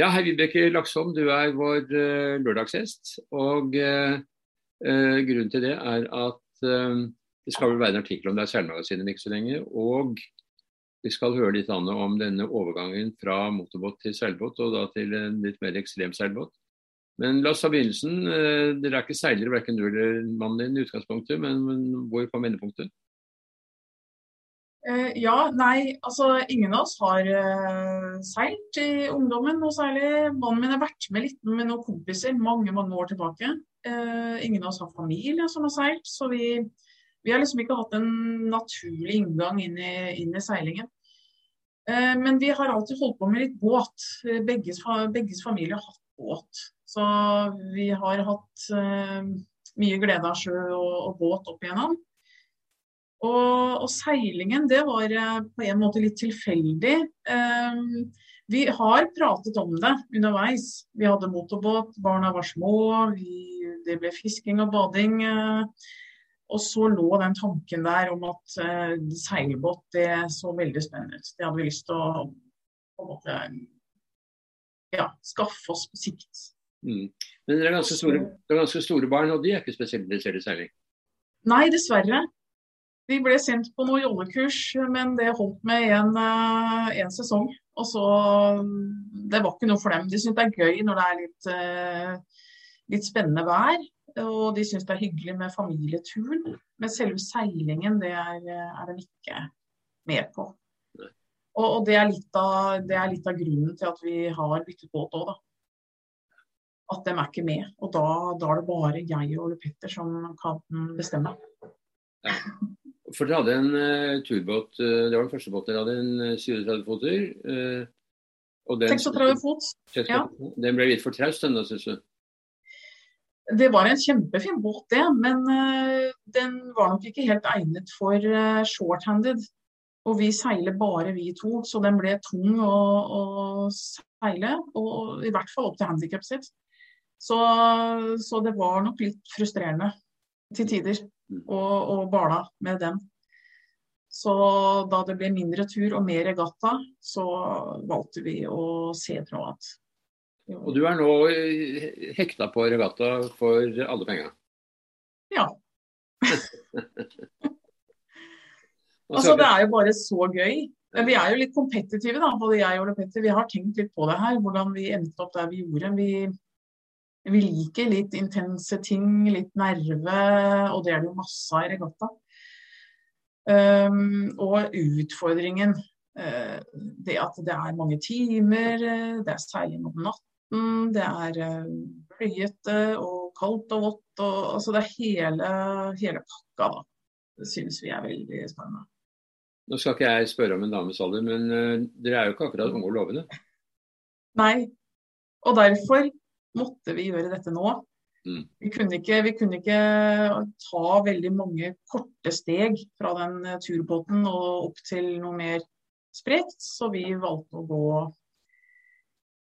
Ja, hei Vibeke Laksholm, du er vår uh, lørdagsgjest. Og uh, uh, grunnen til det er at det skal vel være en artikkel om det er seilmagasinet ikke så lenge. Og vi skal høre litt om denne overgangen fra motorbåt til seilbåt, og da til en litt mer ekstrem seilbåt. Men la oss ta begynnelsen. Dere er ikke seilere, verken du eller mannen din i utgangspunktet, men, men hvor kom vendepunktet? Uh, ja, nei, altså ingen av oss har uh, seilt i ungdommen noe særlig. Mannen min har vært med litt med noen kompiser mange mange år tilbake. Uh, ingen av oss har familie som har seilt, så vi, vi har liksom ikke hatt en naturlig inngang inn i, inn i seilingen. men vi har alltid holdt på med litt båt. Begges, begges familie har hatt båt. Så vi har hatt mye glede av sjø og, og båt opp igjennom. Og, og, seilingen, det var eh, på en måte litt tilfeldig. Um, vi har pratet om det underveis. Vi hadde motorbåt, barna var små, vi, det ble fisking og bading. Uh, og så lå den tanken der om at uh, seilbåt det så veldig spennende ut. Det hadde vi lyst til å på en måte, ja, skaffe oss på sikt. Mm. Men dere er ganske store, er ganske store barn, og de er ikke spesielt interessert i seiling? Nei, dessverre. Vi ble sendt på noe jollekurs, men det holdt med en, eh, sesong. Og så Det var ikke noe for dem. De syns det er gøy når det er litt, eh, litt spennende vær. Og de syns det er hyggelig med familieturen. Men selve seilingen, det er, er de ikke med på. Og, og det, er av, det, er litt av, grunnen til at vi har byttet båt òg, da. At de er ikke med. Og da, da er det bare jeg og Ole Petter som kan bestemme. Ja. For dere hadde en uh, turbåt, uh, det var den første båten dere hadde, en 37-foter. Uh, 36 fot. ja. Den ble litt for traust, den da, syns du? Det var en kjempefin båt, det. Men uh, den var nok ikke helt egnet for short-handed. Og vi seiler bare vi to, så den ble tung å, å seile. Og i hvert fall opp til handikapet sitt. Så, så det var nok litt frustrerende til tider. Mm. og, og bala med den. Så da det ble mindre tur og mer regatta, så valgte vi å se på noe annet. Og du er nå hekta på regatta for alle penga? Ja. altså Det er jo bare så gøy. Vi er jo litt kompetitive, da, både jeg og Ole Petter. Vi har tenkt litt på det her, hvordan vi endte opp der vi gjorde. Vi, vi liker litt intense ting, litt nerve, og det er det jo masse av i regatta. Um, og utfordringen, uh, det at det er mange timer, det er seiling om natten, det er uh, blyete og kaldt og vått. Og, altså det er hele, hele pakka, da. Det syns vi er veldig spennende. Nå skal ikke jeg spørre om en dames alder, men uh, dere er jo ikke akkurat unge og lovende? Nei. Og derfor måtte vi gjøre dette nå. Mm. Vi, kunne ikke, vi, kunne ikke, ta veldig mange korte steg fra den eh, turbåten og opp til noe mer sprekt, så vi valgte å gå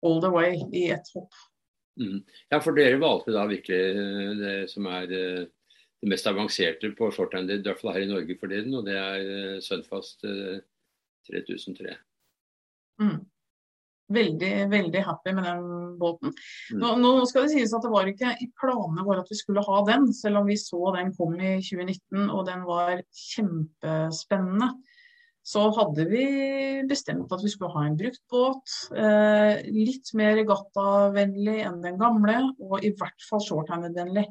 all the way i ett hopp. Mm. Ja, for dere valgte da virkelig eh, det som er eh, det mest avanserte på shorthanded, i hvert fall her i Norge for tiden, og det er Sunfast 3003. Mm veldig veldig happy med den båten. Mm. Nå, nå, skal det sies at det var ikke i planene våre at vi skulle ha den, selv om vi så den kom i 2019 og den var kjempespennende. Så hadde vi bestemt at vi skulle ha en brukt båt. Eh, litt mer regattavennlig enn den gamle, og i hvert fall shorthanded-vennlig.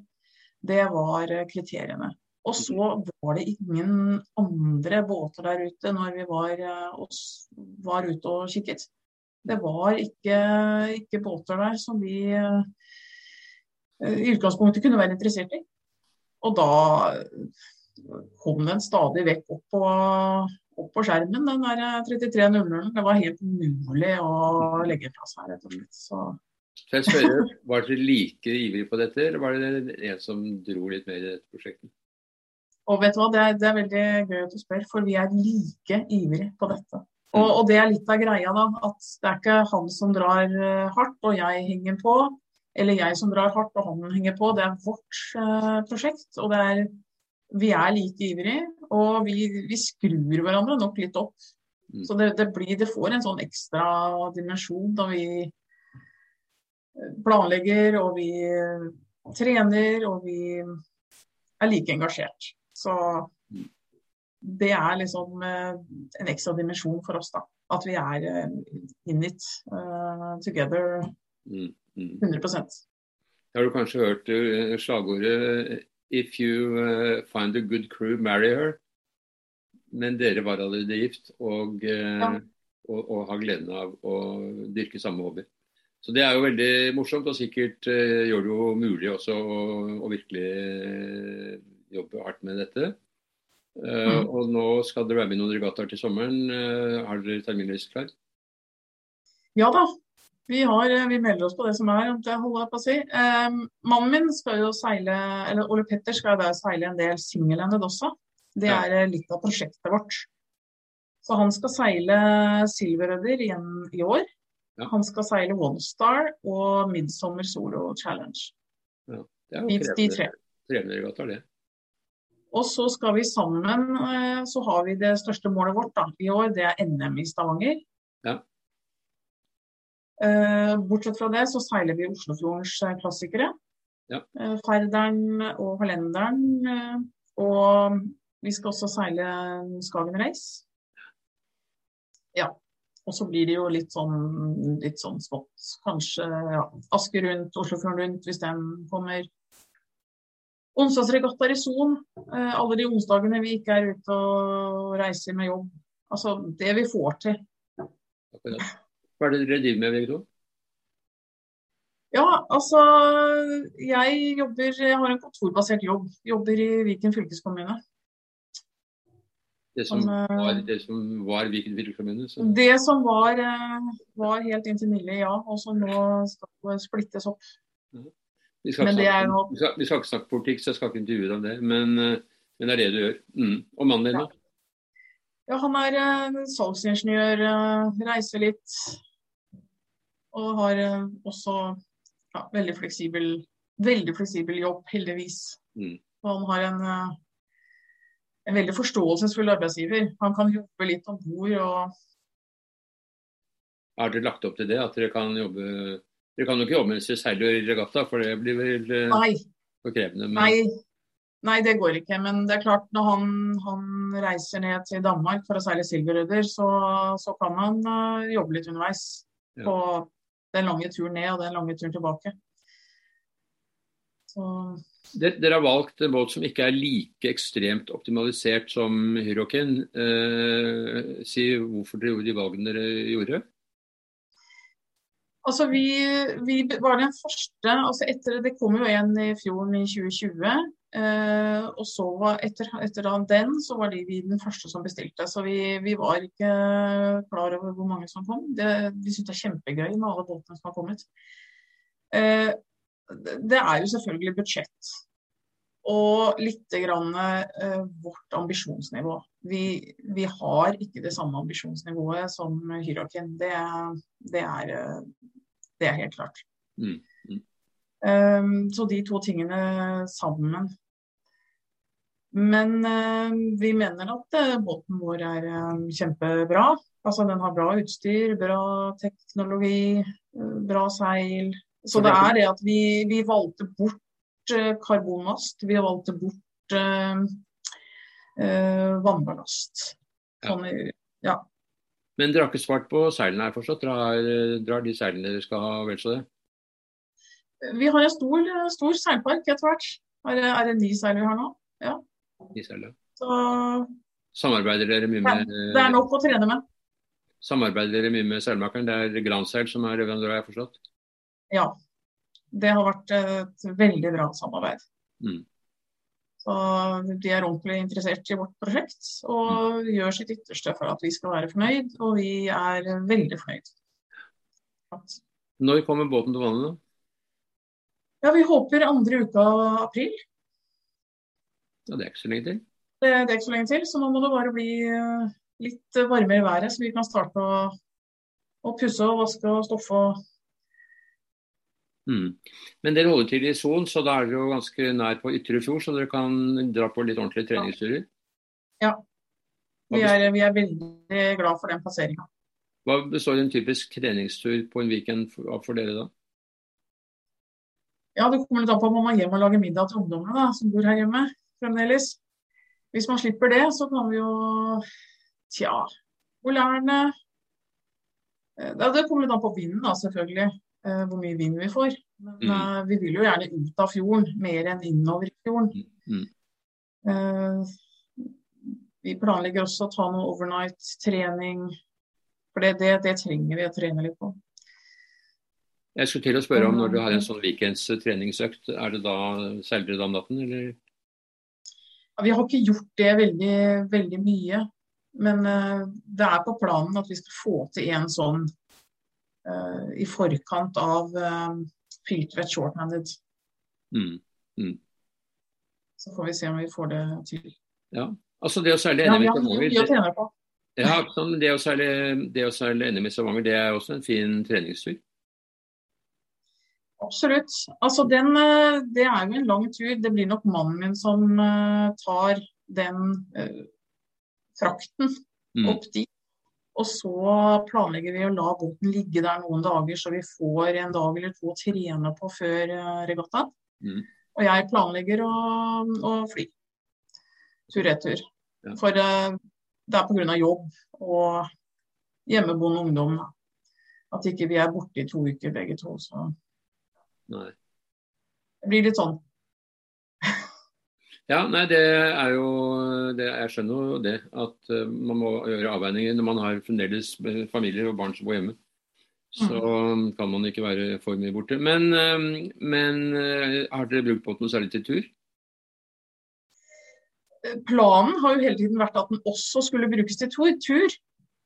Det var kriteriene. Og så var det ingen andre båter der ute når vi var, eh, var ute og kikket. Det var ikke, ikke båter der som vi eh, i utgangspunktet kunne være interessert i. Og da kom den stadig vekk opp på, opp på skjermen, den der 3300. Det var helt umulig å legge fra seg, rett og slett. Så. Jeg spør, Var dere like ivrig på dette, eller var det en som dro litt mer i dette prosjektet? Og vet du hva, det er, det er veldig gøy at du spør, for vi er like ivrige på dette. Og, og, det er litt av greia, da. At det er ikke han som drar eh, hardt og jeg henger på. Eller jeg som drar hardt og han henger på. Det er vårt uh, prosjekt. Og det er, vi er like ivrige. Og vi, vi skrur hverandre nok litt opp. Mm. Så det, det, blir, det får en sånn ekstra dimensjon da vi planlegger, og vi trener, og vi er like engasjert. Så det er liksom en ekstra dimensjon for oss, da. At vi er in it uh, together 100 mm, mm. Har du kanskje hørt slagordet 'If you find a good crew, marry her'? Men dere var allerede gift og, ja. og, og, har gleden av å dyrke samme hobby. Så det er jo veldig morsomt, og sikkert gjør det jo mulig også å, å virkelig jobbe hardt med dette. Mm. Og nå skal dere være med i noen regattaer til sommeren. har dere terminliste klar? Ja da, vi, har, eh, vi, melder oss på det som er, det holder jeg på å si. Eh, mannen min skal jo seile, eller Ole Petter skal jo seile en del single-ended også. Det er ja. Eh, litt av prosjektet vårt. Så han skal seile Silverødder igjen i år. Ja. Han skal seile One Star og Midsommer Solo Challenge. Ja, det er jo krevende, krevende regattaer, det. Og så skal vi sammen, eh, så har vi det største målet vårt da, i år, det er NM i Stavanger. Ja. Eh, bortsett fra det så seiler vi Oslofjordens eh, klassikere. Ja. Færderen og Hallenderen. Og vi skal også seile Skagen Race. Ja. Og så blir det jo litt sånn, litt sånn smått. Kanskje ja, Asker rundt, Oslofjorden rundt, hvis den kommer. Onsdagsregattaer i Son. Alle de onsdagene vi ikke er ute og reiser med jobb. Altså det vi får til. Hva er det dere driver med, begge to? Ja, altså jeg jobber Jeg har en kontorbasert jobb. Jobber i Viken fylkeskommune. Det som, var, det som var Viken fylkeskommune? Så. Det som var, eh, var helt inntil nylig, ja. Og som nå skal splittes opp. Vi skal, snakke, no... vi, skal, vi skal, ikke snakke politikk, så jeg skal ikke intervjue deg om det. Men, eh, men, det er det du gjør. Mm. Og mannen din, da? Ja, han er uh, salgsingeniør, uh, reiser litt, og har eh, også ja, veldig, fleksibel, veldig fleksibel jobb, heldigvis. Mm. Og han har en, en, veldig forståelsesfull arbeidsgiver. Han kan jobbe litt om bord og Har dere lagt opp til det? At dere kan jobbe Dere kan jo ikke jobbe mens dere seiler i regatta, for det blir vel eh, Nei. for krevende? Men... Nei. Nei, det går ikke. Men det er klart når han, han reiser ned til Danmark for å seile silverrødder, så, så, kan han uh, jobbe litt underveis. Ja. På den lange turen ned og den lange turen tilbake. Så... Dere har valgt en båt som ikke er like ekstremt optimalisert som Hyrokin. Eh, si hvorfor dere gjorde de valgene dere gjorde? Altså vi, vi, var den første altså etter, Det kom jo en i fjor i 2020. Eh, og så etter, etter den så var de vi den første som bestilte. Så vi, vi var ikke klar over hvor mange som kom. Det, vi syns det er kjempegøy med alle båtene som har kommet. Eh, det er jo selvfølgelig budsjett. Og litt grann eh, vårt ambisjonsnivå. Vi, vi, har ikke det samme ambisjonsnivået som Hyroken. Det, det, er, det er helt klart. Mm. Um, så de to tingene sammen. Men uh, vi mener at uh, båten vår er uh, kjempebra. Altså Den har bra utstyr, bra teknologi, bra seil. Så det er det at vi, vi valgte bort karbonmast. Vi valgte bort vannballast. Sånn, ja. Men dere har ikke svart på seilene her forstått? Dere drar de seilene dere skal ha vel så det? Vi har en stor, stor seilpark etter hvert. Er, er det ni seil vi har nå? Ja. Ni seil, ja. Så, Samarbeider dere mye med Det er nok å trene med. Samarbeider dere mye med seilmakeren? Det er Granseil som er leverandør, har jeg forstått? Ja. Det har vært et veldig bra samarbeid. Mm. Så De er ordentlig interessert i vårt prosjekt og mm. gjør sitt ytterste for at vi skal være fornøyd. Og vi er veldig fornøyd. Når kommer båten til vannet? da? Ja, Vi håper andre uka av april. Ja, Det er ikke så lenge til? Det, det, er ikke så lenge til, så nå må det bare bli eh, litt varmere i været, så vi kan starte å, å pusse og vaske og stoffe. Mm. Men dere holder til i Son, så da er dere jo ganske nær på Ytre Fjord, så dere kan dra på litt ordentlige treningsturer? Ja. Vi er, vi er veldig glad for den passeringa. Hva består en typisk treningstur på en weekend for, for dere da? Ja, det kommer litt an på om man må hjem og lage middag til ungdommene da, som bor her hjemme fremdeles. Hvis man slipper det, så kan vi jo Tja, polærene eh, Det kommer litt an på vinden, da, selvfølgelig. Eh, hvor mye vind vi får. Men mm. uh, vi vil jo gjerne ut av fjorden, mer enn innover i fjorden. Mm. Uh, vi planlegger også å ta noe overnight-trening. For det, det, det, trenger vi å trene litt på. Jeg skulle til å spørre om når du har en sånn weekends treningsøkt, er det da seiler om natten, eller? Ja, vi har ikke gjort det veldig, veldig mye. Men uh, det er på planen at vi skal få til en sånn i forkant av uh, Filtvet shorthanded. Mm. Mm. Så får vi se om vi får det til. Ja, altså det å seile NM i Stavanger det å seile, det å seile NM i Stavanger, det er også en fin treningstur? Absolutt. Altså den, eh, det er jo en lang tur. Det blir nok mannen min som tar den uh, frakten mm. opp dit. Og så planlegger vi å la båten ligge der noen dager, så vi får en dag eller to å trene på før uh, regattaen. Mm. Og jeg planlegger å, å fly tur-retur. Ja. For det er pga. jobb og hjemmeboende ungdom at ikke vi er borte i to uker begge to. Så Nei. Det blir litt sånn. Ja, nei, det er jo det, Jeg skjønner jo det. At uh, man må gjøre avveininger når man har fremdeles familier og barn som bor hjemme. Så mm. kan man ikke være for mye borte. Men, uh, men uh, har dere brukt båten noe særlig til tur? Planen har jo hele tiden vært at den også skulle brukes til tur.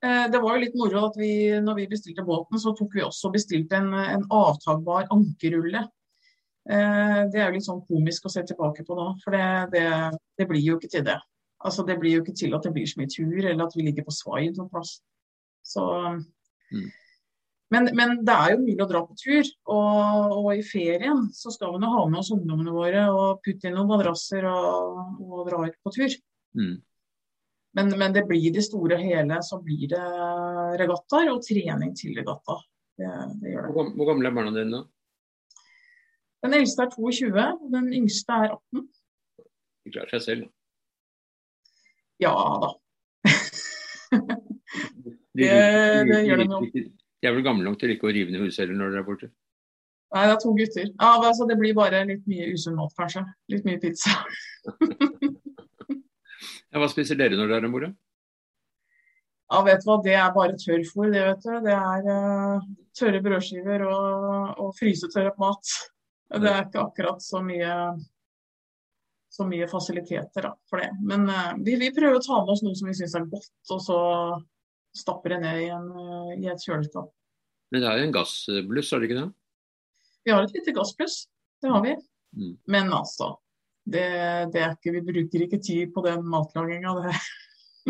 Eh, det var jo litt moro at vi når vi bestilte båten, så tok vi også bestilt en, en avtagbar ankerrulle. Eh, det er jo litt sånn komisk å se tilbake på nå, for det, det, det, blir jo ikke til det. Altså Det blir jo ikke til at det blir så mye tur, eller at vi ligger på svai noen plass. Så, mm. men, men, det er jo mulig å dra på tur, og, og, i ferien så skal vi nå ha med oss ungdommene våre og putte inn noen madrasser og, og dra ut på tur. Mm. Men, men, det blir det store og hele, så blir det regattaer og trening til regatta. Det, det gjør det. Hvor gamle er barna dine da? Den eldste er 22, og den yngste er 18. De klarer seg selv. Ja da. det, det gjør de nå. De er vel gamle nok til ikke å rive ned huset når dere er borte? Nei, det er to gutter. Ja, altså, Det blir bare litt mye usunn mat, kanskje. Litt mye pizza. Ja, hva spiser dere når dere er borte? Ja, vet du hva, det er bare tørrfôr, det, vet du. Det er uh, tørre brødskiver og, og frysetørret mat. Det er ikke akkurat så mye, så mye fasiliteter da, for det. Men uh, vi, vi, prøver å ta med oss noe som vi syns er godt, og så stapper det ned i, en, uh, i et kjøleskap. Men det er jo en gassbluss, er det ikke det? Vi har et lite gassbluss, det har vi. Mm. Men altså, det, det, er ikke, vi bruker ikke tid på den matlaginga. Det.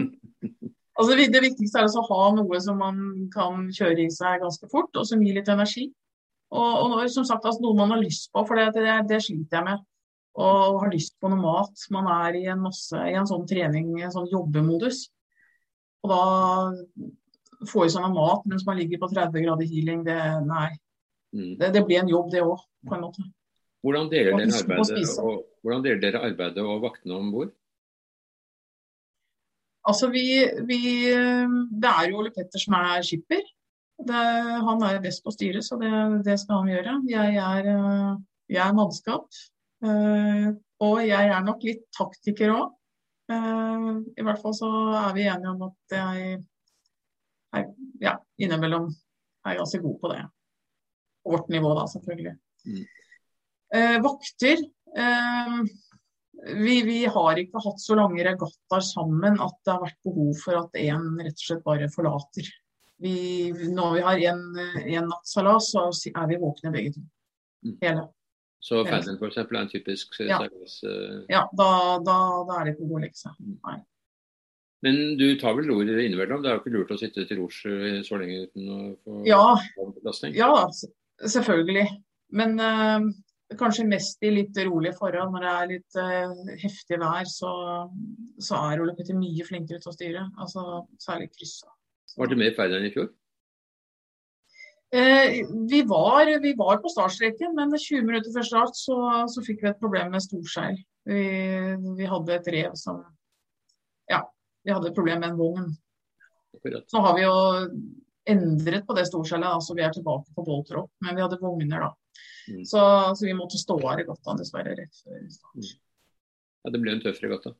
altså, det viktigste er å ha noe som man kan kjøre i seg ganske fort, og som gir litt energi. Og, og som sagt, altså, noe man har lyst på, for det, det, det sliter jeg med. Og har lyst på noe mat. Man er i en, masse, i en sånn trening, en sånn jobbemodus. Og da få i seg noe mat mens man ligger på 30 grader healing, det, nei. Mm. Det, det blir en jobb, det òg, på en måte. Hvordan deler dere arbeidet og, hvordan deler dere arbeidet og vaktene om bord? Altså vi, vi, Det er jo Ole Petter som er skipper. Det, han er best på styret, så det, det, skal han gjøre. Jeg er, jeg er mannskap. Eh, og jeg er nok litt taktiker òg. Eh, I hvert fall så er vi enige om at jeg er, ja, innimellom er ganske god på det. På vårt nivå, da, selvfølgelig. Mm. Eh, vakter eh, vi, vi, har ikke hatt så lange regattaer sammen at det har vært behov for at én rett og slett bare forlater. Vi, når vi har én nattseilas, så er vi våkne begge to. Mm. Hele. Så Fandom f.eks. er en typisk ja. salas? Uh... Ja, da, da, da, er det ikke å legge seg. Mm. Nei. Men du tar vel ror innimellom? Det er jo ikke lurt å sitte til rors så lenge uten å få ja. Ja, selvfølgelig. Men uh, kanskje mest i litt rolige forhold. Når det er litt uh, heftig vær, så, så er Ole Petter mye flinkere til å styre. Altså, særlig kryssa. Var det mer i enn i fjor? Eh, vi, var, vi, var, på startstreken, men 20 minutter før start så, så fikk vi et problem med storskjær. Vi, vi, hadde et rev som Ja, vi hadde et problem med en vogn. Så har vi jo endret på det storskjellet, så vi er tilbake på Boltropp. Men vi hadde vogner, da. Mm. Så, så, vi måtte stå av regattaen dessverre rett før start. Mm. Ja, det ble en tøff regatta?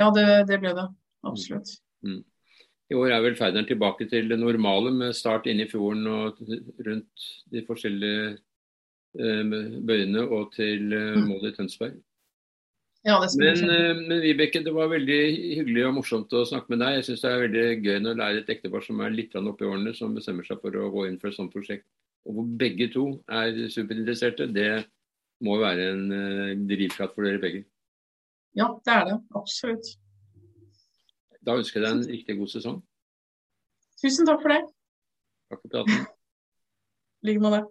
Ja, det, det ble det. Absolutt. Mm. I år er vel Færderen tilbake til det normale, med start inne i fjorden og rundt de forskjellige eh, bøyene og til eh, mm. målet i Tønsberg. Ja, men, eh, men Vibeke, det var veldig hyggelig og morsomt å snakke med deg. Jeg syns det er veldig gøy når det er et ektepar som er litt oppe i årene, som bestemmer seg for å gå inn for et sånt prosjekt. Og hvor begge to er superinteresserte. Det må være en drivkraft for dere begge. Ja, det er det. Absolutt. Da ønsker jeg deg en riktig god sesong. Tusen takk for det. Takk for praten. I like måte.